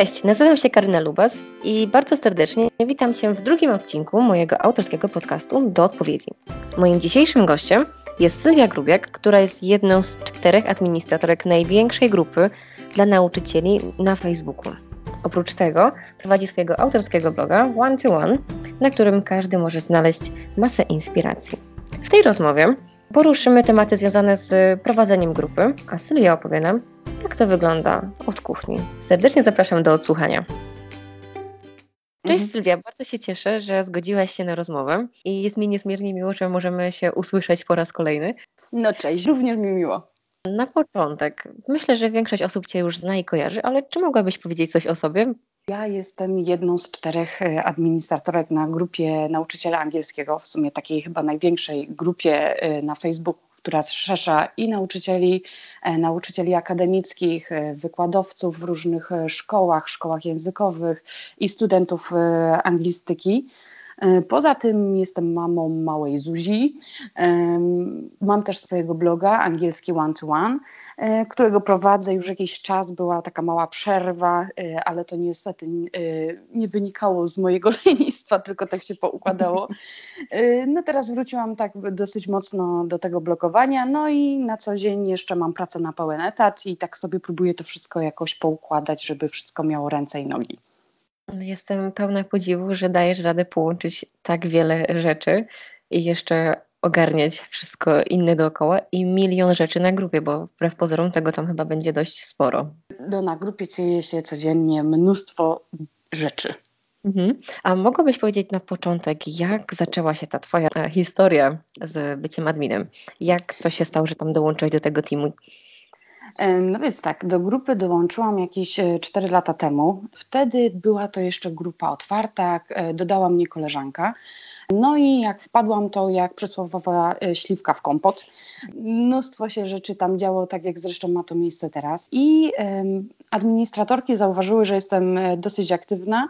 Cześć, nazywam się Karyna Lubas i bardzo serdecznie witam Cię w drugim odcinku mojego autorskiego podcastu Do Odpowiedzi. Moim dzisiejszym gościem jest Sylwia Grubiak, która jest jedną z czterech administratorek największej grupy dla nauczycieli na Facebooku. Oprócz tego prowadzi swojego autorskiego bloga One to One, na którym każdy może znaleźć masę inspiracji. W tej rozmowie poruszymy tematy związane z prowadzeniem grupy, a Sylwia opowie nam, jak to wygląda od kuchni. Serdecznie zapraszam do odsłuchania. Cześć mhm. Sylwia, bardzo się cieszę, że zgodziłaś się na rozmowę i jest mi niezmiernie miło, że możemy się usłyszeć po raz kolejny. No cześć, również mi miło. Na początek, myślę, że większość osób Cię już zna i kojarzy, ale czy mogłabyś powiedzieć coś o sobie? Ja jestem jedną z czterech e, administratorek na grupie nauczyciela angielskiego, w sumie takiej chyba największej grupie e, na Facebooku, która zrzesza i nauczycieli, e, nauczycieli akademickich, wykładowców w różnych szkołach, szkołach językowych i studentów anglistyki. E, poza tym jestem mamą małej Zuzi. Mam też swojego bloga angielski one to one, e, którego prowadzę już jakiś czas. Była taka mała przerwa, e, ale to niestety nie wynikało z mojego lenistwa, tylko tak się poukładało. No teraz wróciłam tak dosyć mocno do tego blogowania, no i na co dzień jeszcze mam pracę na pełen etat i tak sobie próbuję to wszystko jakoś poukładać, żeby wszystko miało ręce i nogi. Jestem pełna podziwu, że dajesz radę połączyć tak wiele rzeczy i jeszcze ogarniać wszystko inne dookoła i milion rzeczy na grupie, bo wbrew pozorom tego tam chyba będzie dość sporo. No, na grupie dzieje się codziennie mnóstwo rzeczy. Mhm. A mogłabyś powiedzieć na początek, jak zaczęła się ta Twoja e, historia z byciem adminem? Jak to się stało, że tam dołączyłeś do tego teamu? E, no więc tak, do grupy dołączyłam jakieś 4 e, lata temu. Wtedy była to jeszcze grupa otwarta, e, dodała mnie koleżanka. No i jak wpadłam, to jak przysłowiowa śliwka w kompot. Mnóstwo się rzeczy tam działo, tak jak zresztą ma to miejsce teraz. I administratorki zauważyły, że jestem dosyć aktywna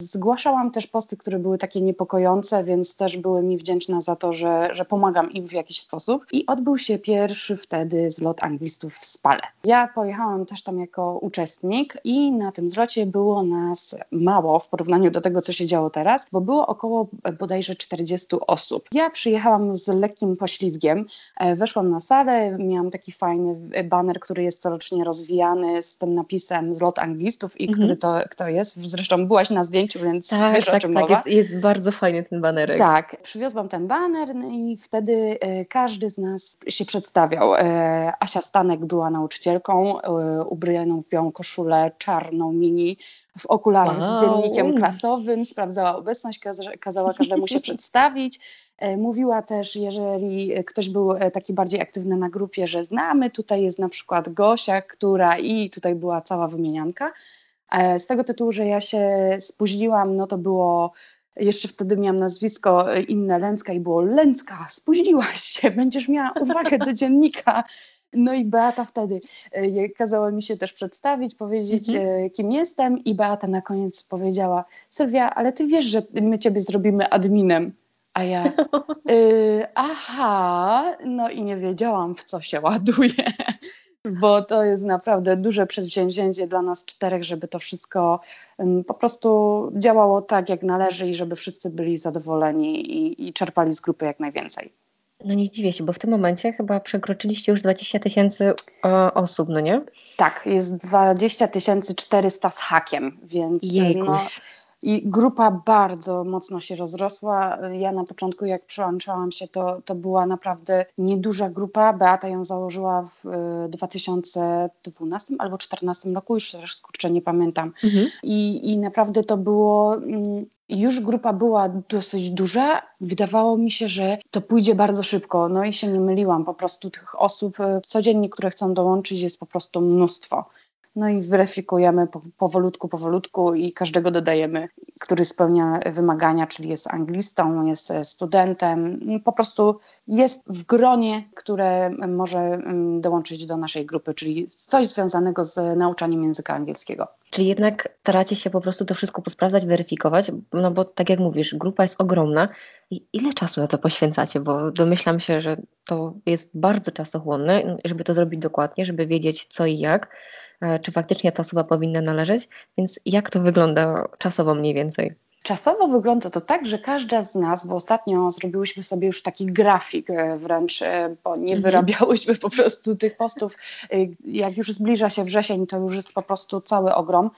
Zgłaszałam też posty, które były takie niepokojące, więc też były mi wdzięczne za to, że, że pomagam im w jakiś sposób. I odbył się pierwszy wtedy zlot anglistów w Spale. Ja pojechałam też tam jako uczestnik i na tym zlocie było nas mało w porównaniu do tego, co się działo teraz, bo było około bodajże 40 osób. Ja przyjechałam z lekkim poślizgiem, e, weszłam na salę, miałam taki fajny baner, który jest corocznie rozwijany z tym napisem zlot anglistów i mhm. który to kto jest. Zresztą byłaś na zdjęciu więc tak, wiesz tak, o czym tak, mowa. Jest, jest bardzo fajny ten banerek. Tak, przywiozłam ten baner no i wtedy e, każdy z nas się przedstawiał. E, Asia Stanek była nauczycielką, e, ubraną w białą koszulę, czarną mini, w okularach wow. z dziennikiem klasowym, sprawdzała obecność, kazała każdemu się przedstawić. Mówiła też, jeżeli ktoś był taki bardziej aktywny na grupie, że znamy, tutaj jest na przykład Gosia, która i tutaj była cała wymienianka. E, z tego tytułu, że ja się spóźniłam, no to było jeszcze wtedy miałam nazwisko e, inne Lęcka i było Lęcka, spóźniłaś się, będziesz miała uwagę do dziennika. No i Beata wtedy e, kazała mi się też przedstawić, powiedzieć mhm. kim jestem i Beata na koniec powiedziała Sylwia, ale ty wiesz, że my ciebie zrobimy adminem. A ja, y, aha, no i nie wiedziałam w co się ładuje bo to jest naprawdę duże przedsięwzięcie dla nas czterech, żeby to wszystko po prostu działało tak, jak należy i żeby wszyscy byli zadowoleni i, i czerpali z grupy jak najwięcej. No nie dziwię się, bo w tym momencie chyba przekroczyliście już 20 tysięcy osób, no nie? Tak, jest 20 400 z hakiem, więc Jejkuś. no, i grupa bardzo mocno się rozrosła. Ja na początku, jak przyłączałam się, to, to była naprawdę nieduża grupa. Beata ją założyła w 2012 albo 2014 roku, już też skurczę nie pamiętam. Mhm. I, I naprawdę to było. Mm, już grupa była dosyć duża. Wydawało mi się, że to pójdzie bardzo szybko. No i się nie myliłam. Po prostu tych osób e, codziennie, które chcą dołączyć, jest po prostu mnóstwo. No i weryfikujemy powolutku, powolutku i każdego dodajemy, który spełnia wymagania, czyli jest anglistą, jest studentem, po prostu jest w gronie, które może dołączyć do naszej grupy, czyli coś związanego z nauczaniem języka angielskiego. Czyli jednak staracie się po prostu to wszystko posprawdzać, weryfikować, no bo tak jak mówisz, grupa jest ogromna. I ile czasu na to poświęcacie? Bo domyślam się, że to jest bardzo czasochłonne, żeby to zrobić dokładnie, żeby wiedzieć co i jak, e, czy faktycznie ta osoba powinna należeć, więc jak to wygląda czasowo mniej więcej? Czasowo wygląda to tak, że każda z nas, bo ostatnio zrobiłyśmy sobie już taki grafik e, wręcz, e, bo nie mhm. wyrabiałyśmy po prostu tych postów. E, jak już zbliża się wrzesień, to już jest po prostu cały ogrom.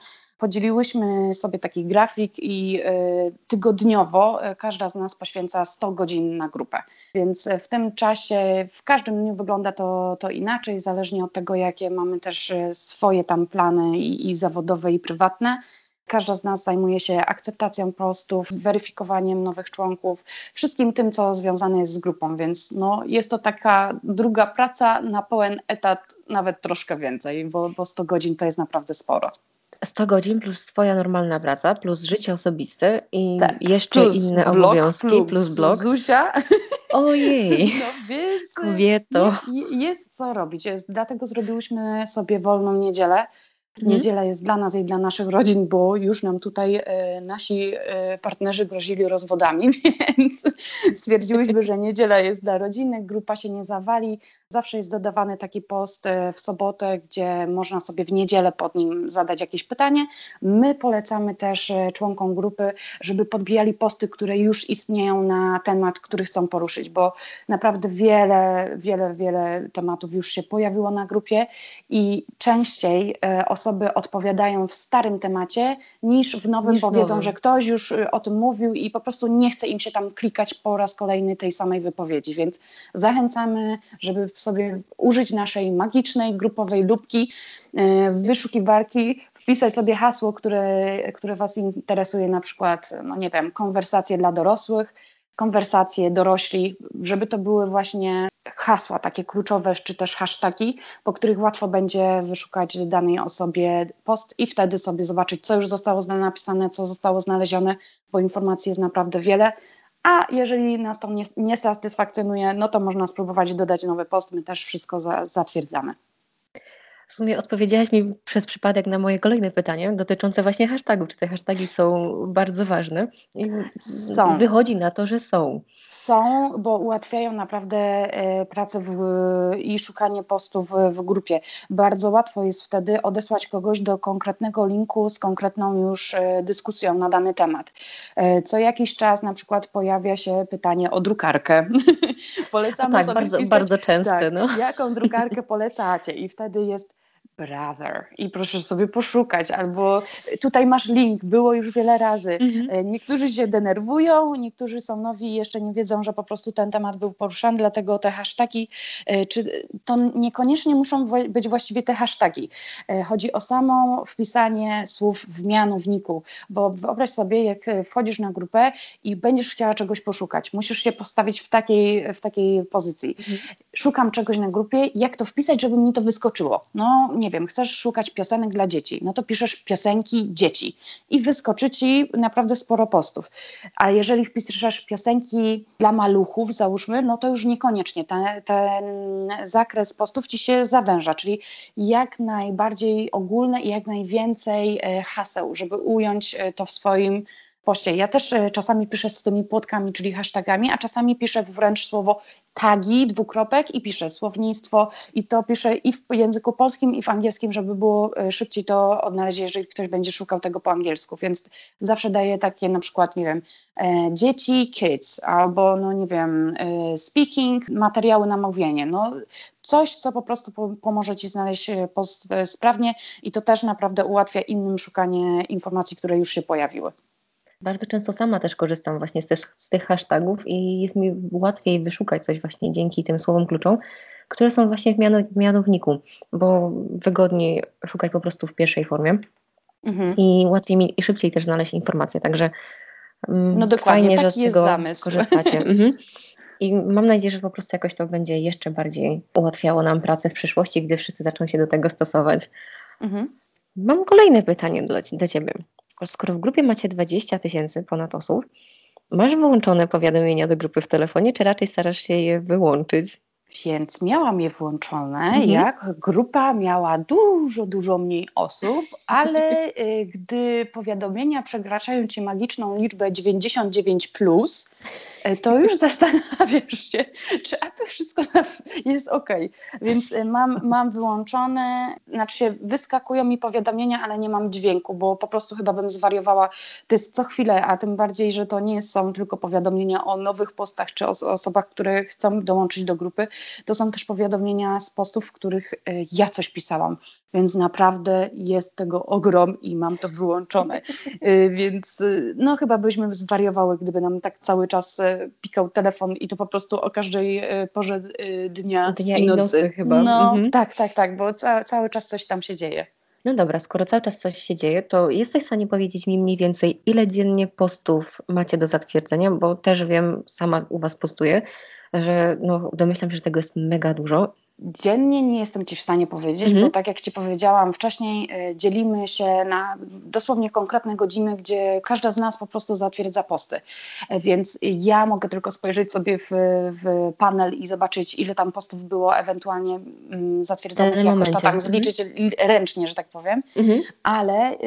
Podzieliłyśmy sobie taki grafik i tygodniowo każda z nas poświęca 100 godzin na grupę. Więc w tym czasie, w każdym dniu wygląda to, to inaczej, zależnie od tego, jakie mamy też swoje tam plany i, i zawodowe, i prywatne. Każda z nas zajmuje się akceptacją postów, weryfikowaniem nowych członków, wszystkim tym, co związane jest z grupą, więc no, jest to taka druga praca na pełen etat, nawet troszkę więcej, bo, bo 100 godzin to jest naprawdę sporo. 100 godzin plus swoja normalna praca, plus życie osobiste i tak, jeszcze inne blog, obowiązki, plus, plus blog. Zuzia. Ojej, no, więc kobieto. Jest, jest co robić, jest, dlatego zrobiłyśmy sobie wolną niedzielę. Mhm. Niedziela jest dla nas i dla naszych rodzin, bo już nam tutaj e, nasi e, partnerzy grozili rozwodami, więc stwierdziłyśmy, że niedziela jest dla rodziny, grupa się nie zawali. Zawsze jest dodawany taki post e, w sobotę, gdzie można sobie w niedzielę pod nim zadać jakieś pytanie. My polecamy też e, członkom grupy, żeby podbijali posty, które już istnieją na temat, który chcą poruszyć, bo naprawdę wiele, wiele, wiele tematów już się pojawiło na grupie i częściej osoby osoby odpowiadają w starym temacie, niż w nowym niż powiedzą, nowym. że ktoś już y, o tym mówił i po prostu nie chce im się tam klikać po raz kolejny tej samej wypowiedzi. Więc zachęcamy, żeby sobie użyć naszej magicznej grupowej lubki, y, wyszukiwarki, wpisać sobie hasło, które, które Was interesuje, na przykład, no nie wiem, konwersacje dla dorosłych, konwersacje dorośli, żeby to były właśnie hasła takie kluczowe, czy też hasztagi, po których łatwo będzie wyszukać danej osobie post i wtedy sobie zobaczyć, co już zostało napisane, co zostało znalezione, bo informacji jest naprawdę wiele. A jeżeli nas to nie, nie satysfakcjonuje, no to można spróbować dodać nowy post, my też wszystko za, zatwierdzamy. W sumie odpowiedziałaś mi przez przypadek na moje kolejne pytanie dotyczące właśnie hashtagów. Czy te hashtagi są bardzo ważne? I są. Wychodzi na to, że są. Są, bo ułatwiają naprawdę e, pracę w, i szukanie postów w, grupie. Bardzo łatwo jest wtedy odesłać kogoś do konkretnego linku z konkretną już e, dyskusją na dany temat. E, co jakiś czas na przykład pojawia się pytanie o drukarkę. Polecamy no tak, sobie bardzo, bardzo często. Tak, no. Jaką drukarkę polecacie? I wtedy jest brother i proszę sobie poszukać, albo tutaj masz link, było już wiele razy. Mhm. E, niektórzy się denerwują, niektórzy są nowi i jeszcze nie wiedzą, że po prostu ten temat był poruszany, dlatego te hasztagi, e, czy to niekoniecznie muszą być właściwie te hasztagi. E, chodzi o samo wpisanie słów w mianowniku, bo wyobraź sobie, jak wchodzisz na grupę i będziesz chciała czegoś poszukać, musisz się postawić w takiej, w takiej pozycji. Mhm. Szukam czegoś na grupie, jak to wpisać, żeby mi to wyskoczyło? No nie wiem, chcesz szukać piosenek dla dzieci, no to piszesz piosenki dzieci i wyskoczy ci naprawdę sporo postów. A jeżeli wpiszesz piosenki dla maluchów, załóżmy, no to już niekoniecznie ten, ten zakres postów ci się zawęża, czyli jak najbardziej ogólne i jak najwięcej e, haseł, żeby ująć e, to w swoim poście. Ja też e, czasami piszę z tymi płotkami, czyli hashtagami, a czasami piszę wręcz słowo tagi, dwukropek i piszę słownictwo i to piszę i w języku polskim i w angielskim, żeby było e, szybciej to odnaleźć, jeżeli ktoś będzie szukał tego po angielsku, więc zawsze daję takie na przykład, nie wiem, e, dzieci, kids, albo no nie wiem, speaking, materiały na mówienie, no coś, co po prostu pomoże Ci znaleźć post sprawnie i to też naprawdę ułatwia innym szukanie informacji, które już się pojawiły bardzo często sama też korzystam właśnie z, z tych hashtagów i jest mi łatwiej wyszukać coś właśnie dzięki tym słowom kluczom, które są właśnie w, mianowniku, bo wygodniej szukać po prostu w pierwszej formie mhm. i łatwiej mi i szybciej też znaleźć informacje, także mm, no dokładnie, fajnie, taki że z tego zamysł. korzystacie. Mhm. I mam nadzieję, że po prostu jakoś to będzie jeszcze bardziej ułatwiało nam pracę w przyszłości, gdy wszyscy zaczną się do tego stosować. Mhm. Mam kolejne pytanie do, do Ciebie skoro w grupie macie 20 tysięcy ponad osób, masz wyłączone powiadomienia do grupy w telefonie, czy raczej starasz się je wyłączyć? Więc miałam je włączone, mhm. jak grupa miała dużo, dużo mniej osób, ale y, gdy powiadomienia przekraczają ci magiczną liczbę 99, plus, to już zastanawiasz się, czy Apple wszystko jest ok. Więc e, mam, mam wyłączone, znaczy się wyskakują mi powiadomienia, ale nie mam dźwięku, bo po prostu chyba bym zwariowała. To jest co chwilę, a tym bardziej, że to nie są tylko powiadomienia o nowych postach czy o osobach, które chcą dołączyć do grupy. To są też powiadomienia z postów, w których ja coś pisałam, więc naprawdę jest tego ogrom i mam to wyłączone. Więc no chyba byśmy zwariowały, gdyby nam tak cały czas pikał telefon i to po prostu o każdej e, porze e, dnia, dnia i nocy. nocy chyba. No mhm. tak, tak, tak, bo ca cały czas coś tam się dzieje. No dobra, skoro cały czas coś się dzieje, to jesteś w stanie powiedzieć mi mniej więcej, ile dziennie postów macie do zatwierdzenia, bo też wiem, sama u Was postuję, że no, domyślam się, że tego jest mega dużo Dziennie nie jestem Ci w stanie powiedzieć, mhm. bo tak jak Ci powiedziałam wcześniej, y, dzielimy się na dosłownie konkretne godziny, gdzie każda z nas po prostu zatwierdza posty. E, więc ja mogę tylko spojrzeć sobie w, w panel i zobaczyć, ile tam postów było ewentualnie mm, zatwierdzonych, jakoś to tam zliczyć mhm. ręcznie, że tak powiem. Mhm. Ale y,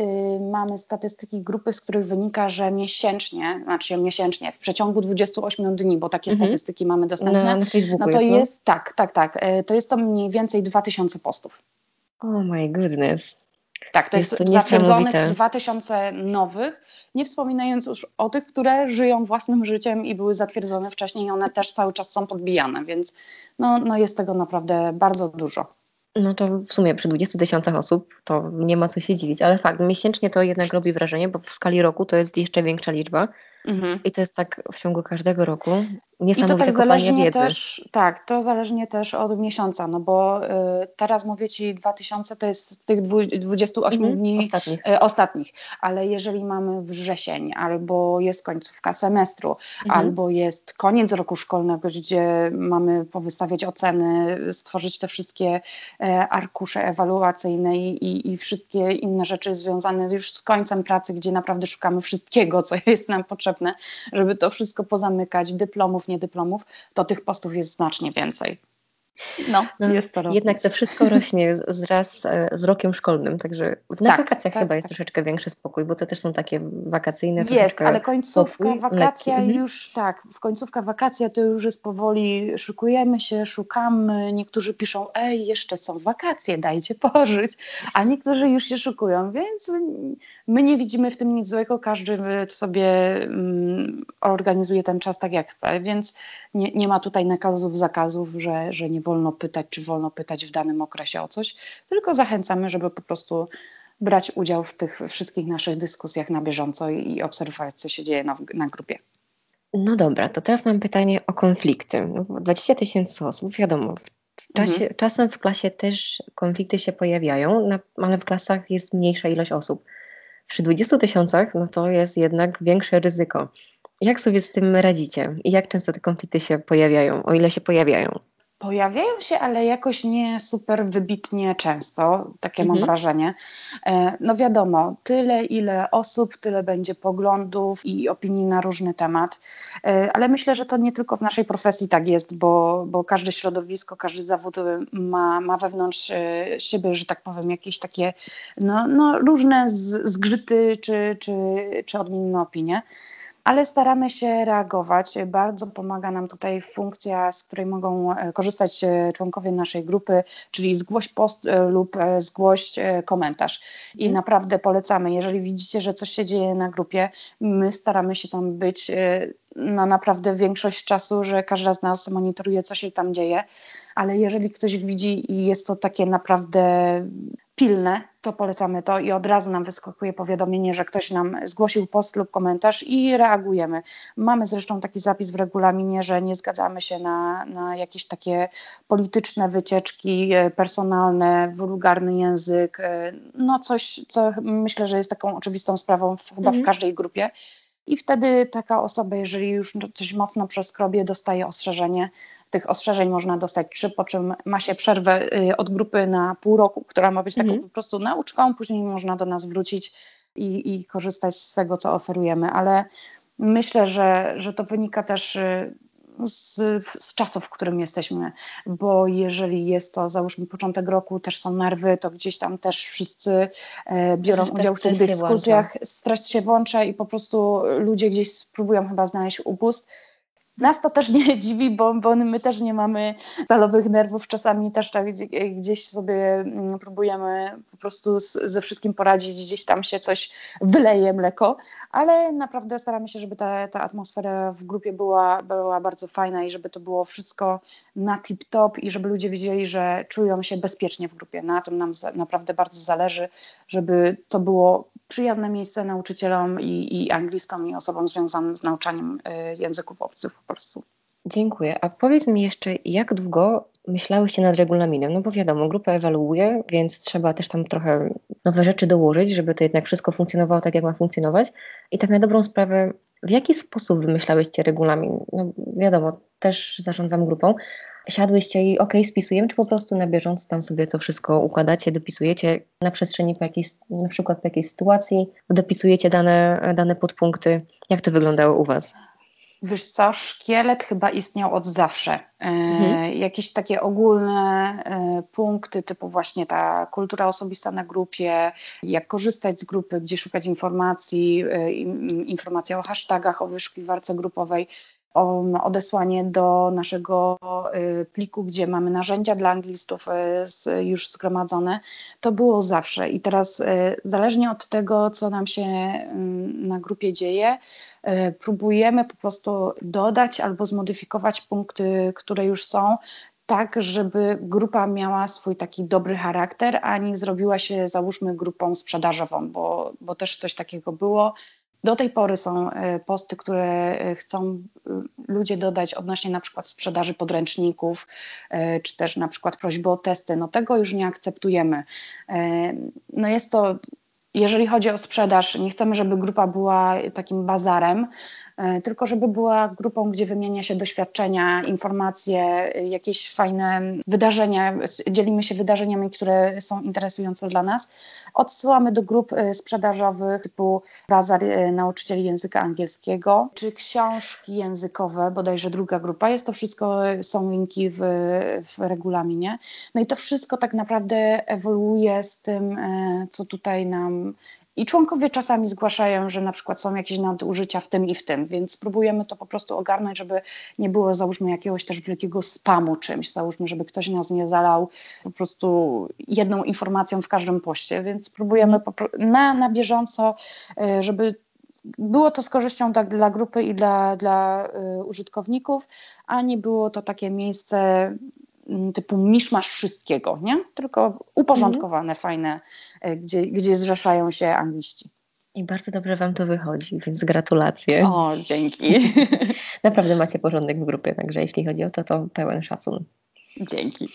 mamy statystyki grupy, z których wynika, że miesięcznie, znaczy miesięcznie, w przeciągu 28 dni, bo takie mhm. statystyki mamy dostępne, na, na Facebooku no to jest, no? jest tak, tak, tak. E, to jest to mniej więcej 2000 postów. Oh my goodness. Tak, to jest, jest to zatwierdzonych 2000 nowych, nie wspominając już o tych, które żyją własnym życiem i były zatwierdzone wcześniej, one też cały czas są podbijane, więc no, no jest tego naprawdę bardzo dużo. No to w sumie przy 20 tysiącach osób to nie ma co się dziwić, ale fakt, miesięcznie to jednak robi wrażenie, bo w skali roku to jest jeszcze większa liczba. Mhm. I to jest tak w ciągu każdego roku. Niesamowite I to tak zależnie wiedzy. też, tak, to zależnie też od miesiąca, no bo y, teraz mówię Ci 2000 to jest z tych 28 mhm, dni ostatnich. Y, ostatnich, ale jeżeli mamy wrzesień, albo jest końcówka semestru, mhm. albo jest koniec roku szkolnego, gdzie mamy powystawiać oceny, stworzyć te wszystkie y, arkusze ewaluacyjne i, i wszystkie inne rzeczy związane już z końcem pracy, gdzie naprawdę szukamy wszystkiego, co jest nam potrzebne, żeby to wszystko pozamykać, dyplomów, nie dyplomów, to tych postów jest znacznie więcej. No, no jest to Jednak to wszystko rośnie z, raz e, z rokiem szkolnym, także na tak, wakacjach tak, chyba tak. jest troszeczkę większy spokój, bo to też są takie wakacyjne Jest, ale końcówka, spokój, wakacja lekki. Mhm. już, tak, w końcówka wakacja to już jest powoli, szykujemy się, szukamy, niektórzy piszą, ej, jeszcze są wakacje, dajcie pożyć, a niektórzy już się szukują, więc my nie widzimy w tym nic złego, każdy sobie mm, organizuje ten czas tak jak chce, więc nie, nie ma tutaj nakazów, zakazów, że, że nie wolno pytać, czy wolno pytać w danym okresie o coś, tylko zachęcamy, żeby po prostu brać udział w tych wszystkich naszych dyskusjach na bieżąco i obserwować, co się dzieje na, na grupie. No dobra, to teraz mam pytanie o konflikty. 20 no, tysięcy osób, wiadomo, czasie, mhm. czasem w klasie też konflikty się pojawiają, ale w klasach jest mniejsza ilość osób. Przy 20 tysiącach, no to jest jednak większe ryzyko. Jak sobie z tym radzicie i jak często te konflikty się pojawiają, o ile się pojawiają? Pojawiają się, ale jakoś nie super wybitnie często, takie mhm. mam wrażenie. E, no wiadomo, tyle ile osób, tyle będzie poglądów i opinii na różny temat, e, ale myślę, że to nie tylko w naszej profesji tak jest, bo, bo każde środowisko, każdy zawód ma, ma wewnątrz e, siebie, że tak powiem, jakieś takie no, no różne zgrzyty czy, czy, czy odmienne opinie ale staramy się reagować. Bardzo pomaga nam tutaj funkcja, z której mogą e, korzystać e, członkowie naszej grupy, czyli zgłoś post e, lub zgłoś komentarz. I mhm. naprawdę polecamy, jeżeli widzicie, że coś się dzieje na grupie, my staramy się tam być na naprawdę większość czasu, że każda z nas monitoruje, co się tam dzieje, ale jeżeli ktoś widzi i jest to takie naprawdę pilne, to polecamy to i od razu nam wyskakuje powiadomienie, że ktoś nam zgłosił post lub komentarz i reagujemy. Mamy zresztą taki zapis w regulaminie, że nie zgadzamy się na, na jakieś takie polityczne wycieczki, e, personalne, wulgarny język, e, no coś, co myślę, że jest taką oczywistą sprawą w, chyba mhm. w każdej grupie. I wtedy taka osoba, jeżeli już coś mocno przeskrobie, dostaje ostrzeżenie. Tych ostrzeżeń można dostać trzy, po czym ma się przerwę y, od grupy na pół roku, która ma być taką mhm. po prostu nauczką, później można do nas wrócić i, i korzystać z tego, co oferujemy. Ale myślę, że, że to wynika też y, z, z czasów, w którym jesteśmy, bo jeżeli jest to, załóżmy, początek roku, też są nerwy, to gdzieś tam też wszyscy e, biorą udział w tych dyskusjach, stres się włącza i po prostu ludzie gdzieś spróbują chyba znaleźć upust. Nas to też nie dziwi, bo, bo my też nie mamy stalowych nerwów. Czasami też tak gdzieś sobie mm, próbujemy po prostu ze wszystkim poradzić, gdzieś tam się coś wyleje mleko, ale naprawdę staramy się, żeby ta, ta atmosfera w grupie była, była bardzo fajna i żeby to było wszystko na tip-top i żeby ludzie wiedzieli, że czują się bezpiecznie w grupie. Na tym nam naprawdę bardzo zależy, żeby to było przyjazne miejsce nauczycielom i, i anglistom i osobom związanym z nauczaniem y, języków obcych prostu. Dziękuję. A powiedz mi jeszcze, jak długo myślałyście nad regulaminem? No bo wiadomo, grupa ewaluuje, więc trzeba też tam trochę nowe rzeczy dołożyć, żeby to jednak wszystko funkcjonowało tak, jak ma funkcjonować. I tak na dobrą sprawę, w jaki sposób wymyślałyście regulamin? No wiadomo, też zarządzam grupą. Siadłyście i ok, spisujemy, czy po prostu na bieżąco tam sobie to wszystko układacie, dopisujecie na przestrzeni po jakiejś, na przykład po jakiejś sytuacji, dopisujecie dane, dane podpunkty. Jak to wyglądało u Was? Wiesz co, szkielet chyba istniał od zawsze. E, mhm. Jakieś takie ogólne e, punkty, typu właśnie ta kultura osobista na grupie, jak korzystać z grupy, gdzie szukać informacji, e, informacja o hashtagach, o wyszukiwarce grupowej, odesłanie do naszego y, pliku, gdzie mamy narzędzia dla anglistów y, już zgromadzone. To było zawsze i teraz y, zależnie od tego, co nam się na grupie dzieje, próbujemy po prostu dodać albo zmodyfikować punkty, które już są, tak, żeby grupa miała swój taki dobry charakter, a nie zrobiła się, załóżmy, grupą sprzedażową, bo, bo też coś takiego było. Do tej pory są e, posty, które e, chcą e, ludzie dodać odnośnie na przykład sprzedaży podręczników, czy też na przykład prośby o testy. No tego już nie akceptujemy. No jest to jeżeli chodzi o sprzedaż, nie chcemy, żeby grupa była takim bazarem, tylko żeby była grupą, gdzie wymienia się doświadczenia, informacje, jakieś fajne wydarzenia, dzielimy się wydarzeniami, które są interesujące dla nas. Odsyłamy do grup e, sprzedażowych typu Bazar e, Nauczycieli Języka Angielskiego, czy książki językowe, bodajże druga grupa. Jest to wszystko, są linki w, w regulaminie. No i to wszystko tak naprawdę ewoluuje z tym, co tutaj nam i członkowie czasami zgłaszają, że na przykład są jakieś nadużycia w tym i w tym, więc próbujemy to po prostu ogarnąć, żeby nie było załóżmy jakiegoś też wielkiego spamu czymś, załóżmy, żeby ktoś nas nie zalał po prostu jedną informacją w każdym poście, więc próbujemy na, na bieżąco, e, żeby było to z korzyścią tak dla grupy i dla, dla y, użytkowników, a nie było to takie miejsce typu miszmasz wszystkiego, nie? Tylko uporządkowane, mhm. fajne, e, gdzie, gdzie zrzeszają się angliści. I bardzo dobrze Wam to wychodzi, więc gratulacje. O, dzięki. Naprawdę macie porządek w grupie, także jeśli chodzi o to, to pełen szacun. Dzięki.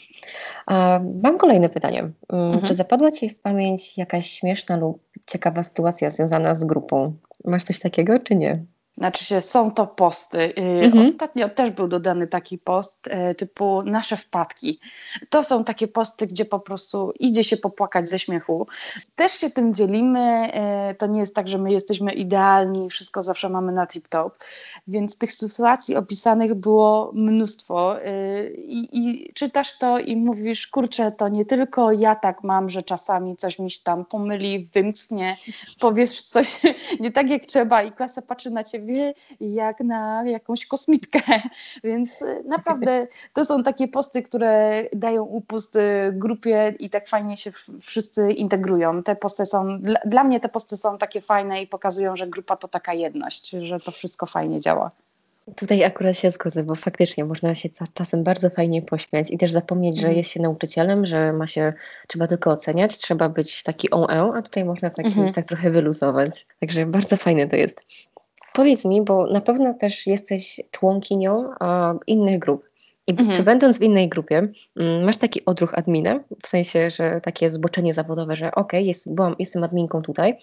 A, mam kolejne pytanie. Mm, mhm. Czy zapadła Ci w pamięć jakaś śmieszna lub ciekawa sytuacja związana z grupą? Masz coś takiego, czy nie? Znaczy się, są to posty. Y, mhm. Ostatnio też był dodany taki post y, typu nasze wpadki. To są takie posty, gdzie po prostu idzie się popłakać ze śmiechu. Też się tym dzielimy. Y, to nie jest tak, że my jesteśmy idealni, wszystko zawsze mamy na tip-top. Więc tych sytuacji opisanych było mnóstwo. I, I czytasz to i mówisz, kurczę, to nie tylko ja tak mam, że czasami coś mi się tam pomyli, wymknie, powiesz coś nie tak jak trzeba i klasa patrzy na ciebie siebie jak na jakąś kosmitkę. Więc y, naprawdę to są takie posty, które dają upust y, grupie i tak fajnie się wszyscy integrują. Te posty są, dla, dla mnie te posty są takie fajne i pokazują, że grupa to taka jedność, że to wszystko fajnie działa. Tutaj akurat się zgodzę, bo faktycznie można się czasem bardzo fajnie pośmiać i też zapomnieć, że mhm. jest się nauczycielem, że ma się, trzeba tylko oceniać, trzeba być taki on a tutaj można taki, mhm. tak trochę wyluzować. Także bardzo fajne to jest. Powiedz mi, bo na pewno też jesteś członkinią a, innych grup. I mhm. czy będąc w innej grupie, mm, masz taki odruch admina, w sensie, że takie zboczenie zawodowe, że ok, jest, byłam, jestem adminką tutaj,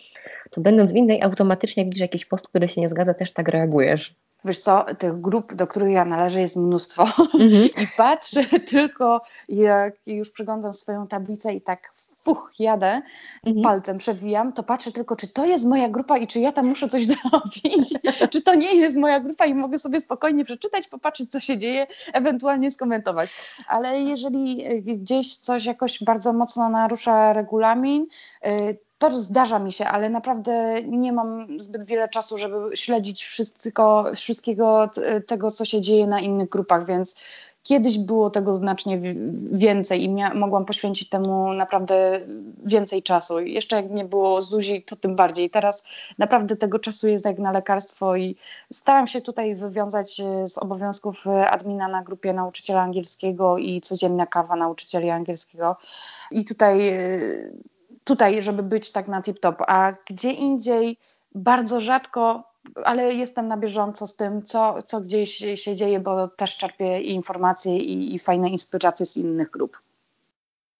to będąc w innej, automatycznie jak widzisz jakiś post, który się nie zgadza, też tak reagujesz. Wiesz co, tych grup, do których ja należę, jest mnóstwo. Mhm. I patrzę tylko, jak już przyglądam swoją tablicę i tak fuch, jadę, mhm. palcem przewijam, to patrzę tylko, czy to jest moja grupa i czy ja tam muszę coś zrobić, czy to nie jest moja grupa i mogę sobie spokojnie przeczytać, popatrzeć, co się dzieje, ewentualnie skomentować. Ale jeżeli e, gdzieś coś jakoś bardzo mocno narusza regulamin, e, to zdarza mi się, ale naprawdę nie mam zbyt wiele czasu, żeby śledzić wszystko, wszystkiego tego, co się dzieje na innych grupach, więc Kiedyś było tego znacznie więcej i mogłam poświęcić temu naprawdę więcej czasu. Jeszcze jak nie było Zuzi, to tym bardziej. Teraz naprawdę tego czasu jest jak na lekarstwo i staram się tutaj wywiązać e, z obowiązków e, admina na grupie nauczyciela angielskiego i codzienna kawa nauczycieli angielskiego. I tutaj, e, tutaj żeby być tak na tip-top, a gdzie indziej bardzo rzadko ale jestem na bieżąco z tym, co, co gdzieś się dzieje, bo też czerpię informacje i, i fajne inspiracje z innych grup.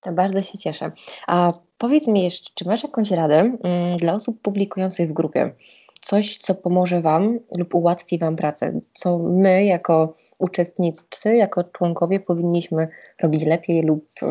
To bardzo się cieszę. A powiedz mi jeszcze, czy masz jakąś radę mm, dla osób publikujących w grupie? Coś, co pomoże Wam lub ułatwi Wam pracę, co my jako uczestnicy, jako członkowie powinniśmy robić lepiej lub y,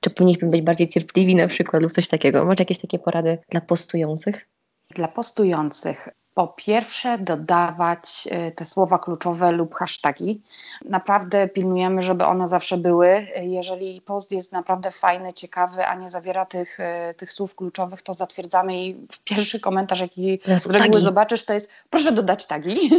czy powinniśmy być bardziej cierpliwi na przykład lub coś takiego? Masz jakieś takie porady dla postujących? Dla postujących po pierwsze dodawać y, te słowa kluczowe lub hasztagi. Naprawdę pilnujemy, żeby one zawsze były. Jeżeli post jest naprawdę fajny, ciekawy, a nie zawiera tych, y, tych słów kluczowych, to zatwierdzamy i pierwszy komentarz, jaki z reguły zobaczysz, to jest proszę dodać tagi.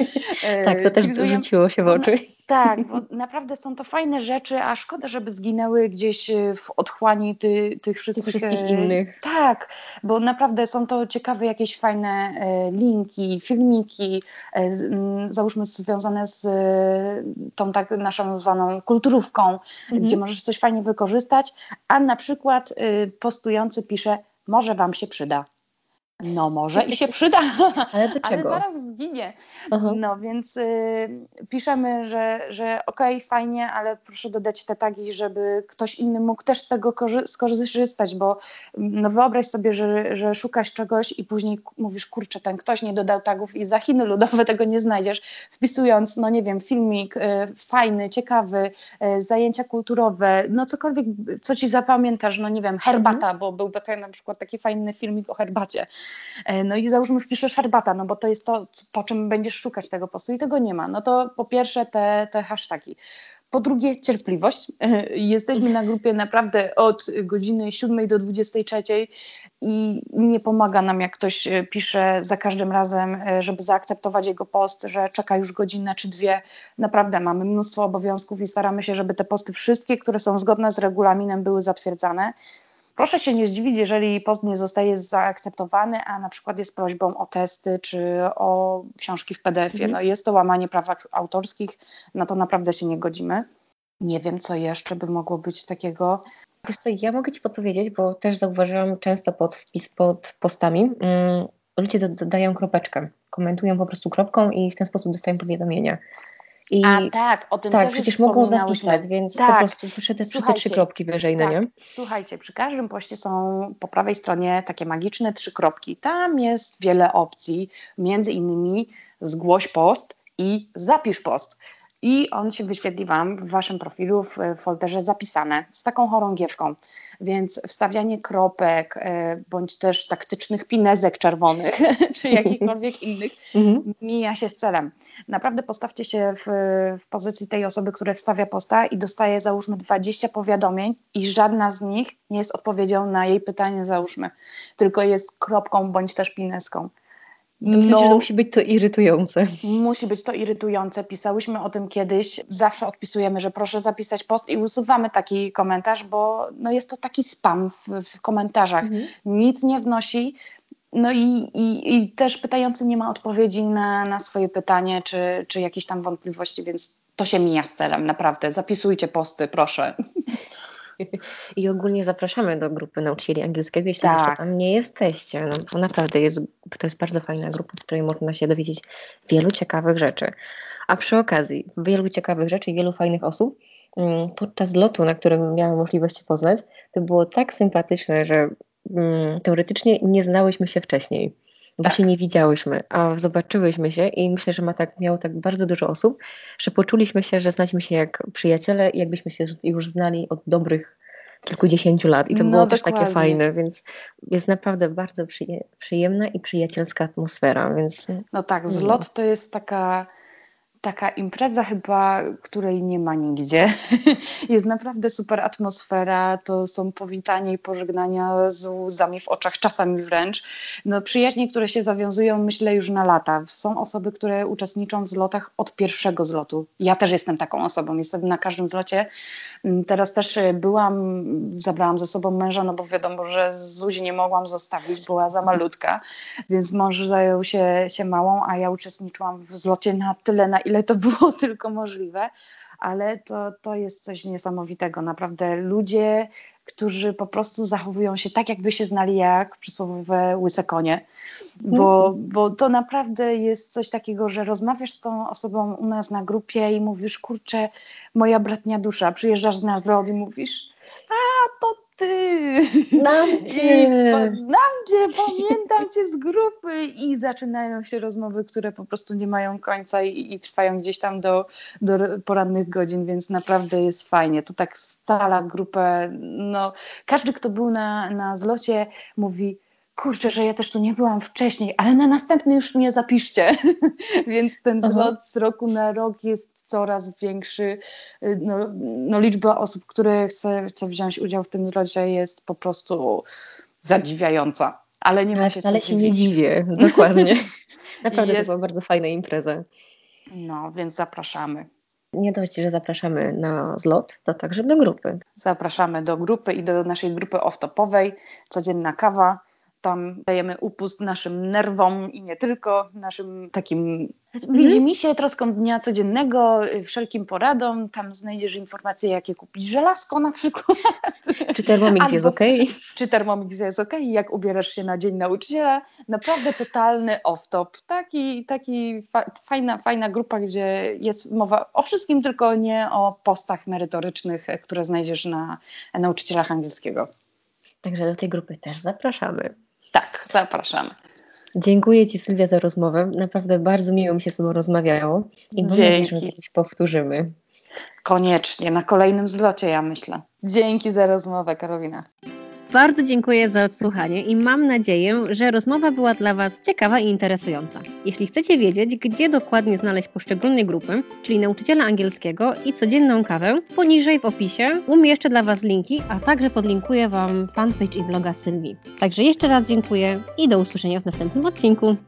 tak, to też rzuciło się w oczy. Tak, bo naprawdę są to fajne rzeczy, a szkoda, żeby zginęły gdzieś e, w otchłani ty, tych wszystkich, tych wszystkich innych. Tak, bo naprawdę są to ciekawe jakieś fajne e, linki, filmiki, e, załóżmy związane z tą tak naszą zwaną kulturówką, mhm. gdzie możesz coś fajnie wykorzystać, a na przykład postujący pisze, może Wam się przyda. No może i się przyda, ale, do czego? ale zaraz zginie. Aha. No więc y, piszemy, że, że okej, okay, fajnie, ale proszę dodać te tagi, żeby ktoś inny mógł też z tego skorzystać, bo no wyobraź sobie, że, że szukasz czegoś i później mówisz, kurczę, ten ktoś nie dodał tagów i za Chiny ludowe tego nie znajdziesz, wpisując, no nie wiem, filmik y, fajny, ciekawy, y, zajęcia kulturowe, no cokolwiek, co ci zapamiętasz, no nie wiem, herbata, mhm. bo byłby to na przykład taki fajny filmik o herbacie. E, no i załóżmy wpiszę herbata, no bo to jest to, po czym będziesz szukać tego postu i tego nie ma. No to po pierwsze te, te hasztagi. Po drugie, cierpliwość. E, jesteśmy na grupie naprawdę od godziny 7 do 23 i nie pomaga nam, jak ktoś e, pisze za każdym razem, żeby zaakceptować jego post, że czeka już godzinę czy dwie. Naprawdę mamy mnóstwo obowiązków i staramy się, żeby te posty wszystkie, które są zgodne z regulaminem, były zatwierdzane. Proszę się nie zdziwić, jeżeli post nie zostaje zaakceptowany, a na przykład jest prośbą o testy czy o książki w PDF-ie. Mhm. No jest to łamanie praw autorskich, na to naprawdę się nie godzimy. Nie wiem, co jeszcze by mogło być takiego. Wiesz co, ja mogę Ci podpowiedzieć, bo też zauważyłam często pod wpis pod postami, mm, ludzie dodają kropeczkę, komentują po prostu kropką i w ten sposób dostają powiadomienia. I A tak, o tym tak, też przecież mogą zapisać, więc tak. po prostu piszę te, te trzy kropki wyżej, no tak. nie? Słuchajcie, przy każdym poście są po prawej stronie takie magiczne trzy kropki. Tam jest wiele opcji, między innymi zgłoś post i zapisz post i on się wyświetli Wam w Waszym profilu w folderze zapisane z taką chorągiewką. Więc wstawianie kropek e, bądź też taktycznych pinezek czerwonych czy jakichkolwiek innych mhm. mija się z celem. Naprawdę postawcie się w, w pozycji tej osoby, która wstawia posta i dostaje załóżmy 20 powiadomień i żadna z nich nie jest odpowiedzią na jej pytanie załóżmy, tylko jest kropką bądź też pineską. No, musi być to irytujące. Musi być to irytujące. Pisałyśmy o tym kiedyś. Zawsze odpisujemy, że proszę zapisać post i usuwamy taki komentarz, bo no jest to taki spam w, w komentarzach. Mhm. Nic nie wnosi. No i, i, i, też pytający nie ma odpowiedzi na, na swoje pytanie, czy, czy jakieś tam wątpliwości, więc to się mija z celem, naprawdę. Zapisujcie posty, proszę. I ogólnie zapraszamy do grupy nauczycieli angielskiego, jeśli tak. tam nie jesteście. No, to naprawdę jest, to jest bardzo fajna grupa, w której można się dowiedzieć wielu ciekawych rzeczy. A przy okazji wielu ciekawych rzeczy i wielu fajnych osób, mm, podczas lotu, na którym miałam możliwość poznać, to było tak sympatyczne, że mm, teoretycznie nie znałyśmy się wcześniej bo tak. się nie widziałyśmy, a zobaczyłyśmy się i myślę, że ma tak, miało tak bardzo dużo osób, że poczuliśmy się, że znaliśmy się jak przyjaciele i jakbyśmy się już znali od dobrych kilkudziesięciu lat i to no, było dokładnie. też takie fajne, więc jest naprawdę bardzo przyjemna i przyjacielska atmosfera, więc... No tak, zlot to jest taka taka impreza chyba, której nie ma nigdzie. Jest naprawdę super atmosfera, to są powitania i pożegnania z łzami w oczach, czasami wręcz. No, przyjaźnie, które się zawiązują, myślę, już na lata. Są osoby, które uczestniczą w zlotach od pierwszego zlotu. Ja też jestem taką osobą, jestem na każdym zlocie. Mm, teraz też e, byłam, zabrałam ze sobą męża, no bo wiadomo, że Zuzi nie mogłam zostawić, była za malutka, więc mąż zajął się, się małą, a ja uczestniczyłam w zlocie na tyle, na ile to było tylko możliwe, ale to, to jest coś niesamowitego. Naprawdę ludzie, którzy po prostu zachowują się tak, jakby się znali jak przysłowiowe łyse konie, bo, mm. bo to naprawdę jest coś takiego, że rozmawiasz z tą osobą u nas na grupie i mówisz, kurczę, moja bratnia dusza, przyjeżdżasz na zlot i mówisz, a to ty! Znam cię! Znam cię, pamiętam cię z grupy i zaczynają się rozmowy, które po prostu nie mają końca i, i trwają gdzieś tam do, do porannych godzin, więc naprawdę jest fajnie. To tak stala grupę. No, każdy, kto był na, na zlocie mówi, kurczę, że ja też tu nie byłam wcześniej, ale na następny już mnie zapiszcie. Więc ten zlot z roku na rok jest coraz większy, y, no, no liczba osób, które chce, chce wziąć udział w tym zlocie jest po prostu zadziwiająca. Ale nie ma się Ale się nie dziwię, dokładnie. Naprawdę jest... to była bardzo fajna impreza. No, więc zapraszamy. Nie dość, że zapraszamy na zlot, to także do grupy. Zapraszamy do grupy i do naszej grupy off-topowej. Codzienna kawa tam dajemy upust naszym nerwom i nie tylko, naszym takim mhm. się troską dnia codziennego, wszelkim poradom. Tam znajdziesz informacje, jakie kupić żelazko na przykład. Czy Thermomix Albo, jest ok? Czy Thermomix jest ok? Jak ubierasz się na Dzień Nauczyciela. Naprawdę totalny off-top. Taki, taki fa fajna, fajna grupa, gdzie jest mowa o wszystkim, tylko nie o postach merytorycznych, które znajdziesz na nauczycielach angielskiego. Także do tej grupy też zapraszamy. Tak, zapraszamy. Dziękuję Ci Sylwia za rozmowę. Naprawdę bardzo miło mi się z Tobą rozmawiało i mam nadzieję, że kiedyś powtórzymy. Koniecznie, na kolejnym zlocie ja myślę. Dzięki za rozmowę Karolina. Bardzo dziękuję za odsłuchanie i mam nadzieję, że rozmowa była dla Was ciekawa i interesująca. Jeśli chcecie wiedzieć, gdzie dokładnie znaleźć poszczególne grupy, czyli nauczyciela angielskiego i codzienną kawę, poniżej w opisie umieszczę dla Was linki, a także podlinkuję Wam fanpage i bloga Sylwii. Także jeszcze raz dziękuję i do usłyszenia w następnym odcinku.